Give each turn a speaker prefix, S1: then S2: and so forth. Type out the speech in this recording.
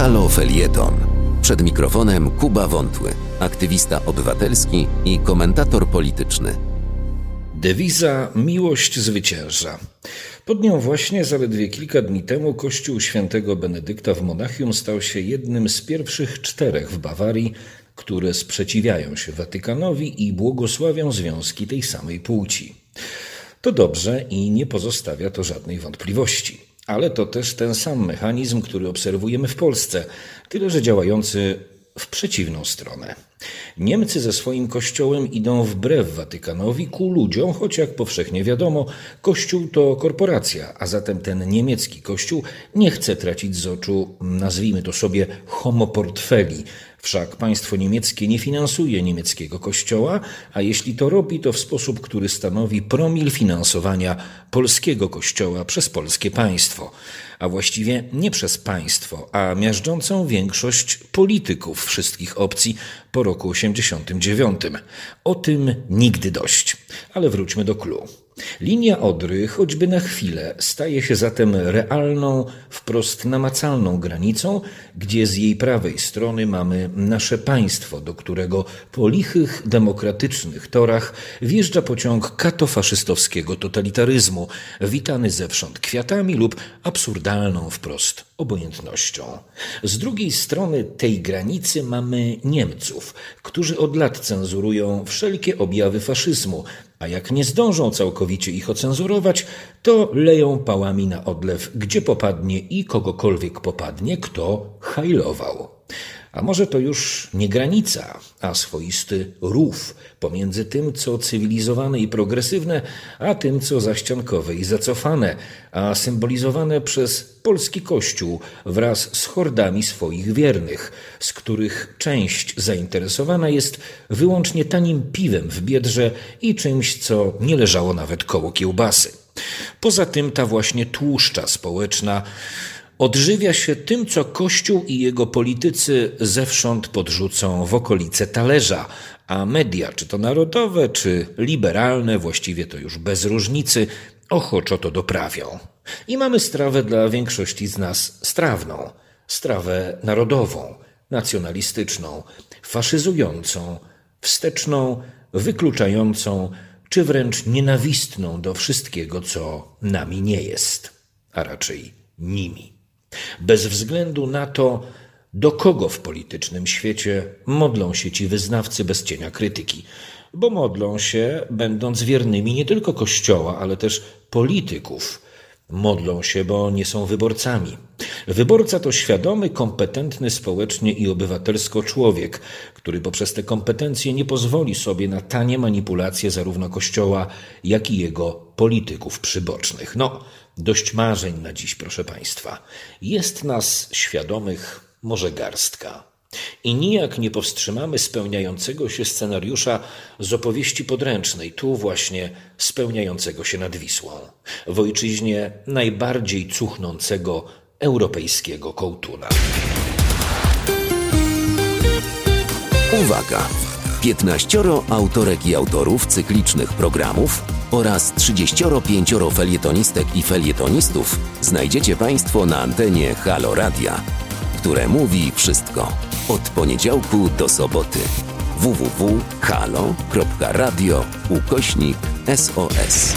S1: Halo Felieton. Przed mikrofonem Kuba Wątły, aktywista obywatelski i komentator polityczny.
S2: Dewiza Miłość zwycięża. Pod nią właśnie zaledwie kilka dni temu Kościół Świętego Benedykta w Monachium stał się jednym z pierwszych czterech w Bawarii, które sprzeciwiają się Watykanowi i błogosławią związki tej samej płci. To dobrze i nie pozostawia to żadnej wątpliwości. Ale to też ten sam mechanizm, który obserwujemy w Polsce, tyle że działający w przeciwną stronę. Niemcy ze swoim kościołem idą wbrew Watykanowi ku ludziom, choć jak powszechnie wiadomo, kościół to korporacja, a zatem ten niemiecki kościół nie chce tracić z oczu, nazwijmy to sobie, homoportfeli. Wszak państwo niemieckie nie finansuje niemieckiego kościoła, a jeśli to robi, to w sposób, który stanowi promil finansowania polskiego kościoła przez polskie państwo a właściwie nie przez państwo, a miażdżącą większość polityków wszystkich opcji po roku 89. O tym nigdy dość. Ale wróćmy do clue. Linia Odry, choćby na chwilę, staje się zatem realną, wprost namacalną granicą, gdzie z jej prawej strony mamy nasze państwo, do którego po lichych, demokratycznych torach wjeżdża pociąg katofaszystowskiego totalitaryzmu, witany zewsząd kwiatami lub absurdalną wprost obojętnością. Z drugiej strony tej granicy mamy Niemców, którzy od lat cenzurują wszelkie objawy faszyzmu, a jak nie zdążą całkowicie ich ocenzurować, to leją pałami na odlew, gdzie popadnie i kogokolwiek popadnie, kto hajlował. A może to już nie granica, a swoisty rów pomiędzy tym, co cywilizowane i progresywne, a tym, co zaściankowe i zacofane, a symbolizowane przez polski kościół wraz z hordami swoich wiernych, z których część zainteresowana jest wyłącznie tanim piwem w biedrze i czymś, co nie leżało nawet koło kiełbasy. Poza tym ta właśnie tłuszcza społeczna odżywia się tym, co Kościół i jego politycy zewsząd podrzucą w okolice talerza, a media, czy to narodowe, czy liberalne, właściwie to już bez różnicy, ochoczo to doprawią. I mamy strawę dla większości z nas strawną, strawę narodową, nacjonalistyczną, faszyzującą, wsteczną, wykluczającą, czy wręcz nienawistną do wszystkiego, co nami nie jest, a raczej nimi bez względu na to, do kogo w politycznym świecie modlą się ci wyznawcy bez cienia krytyki, bo modlą się, będąc wiernymi nie tylko Kościoła, ale też polityków. Modlą się, bo nie są wyborcami. Wyborca to świadomy, kompetentny społecznie i obywatelsko człowiek, który poprzez te kompetencje nie pozwoli sobie na tanie manipulacje zarówno Kościoła, jak i jego polityków przybocznych. No, dość marzeń na dziś, proszę Państwa. Jest nas świadomych może garstka. I nijak nie powstrzymamy spełniającego się scenariusza z opowieści podręcznej, tu właśnie spełniającego się nad Wisłą, w ojczyźnie najbardziej cuchnącego europejskiego kołtuna.
S1: Uwaga! 15 autorek i autorów cyklicznych programów oraz 35 felietonistek i felietonistów znajdziecie Państwo na antenie Halo Radia, które mówi wszystko od poniedziałku do soboty. www.halo.radio ukośnik SOS.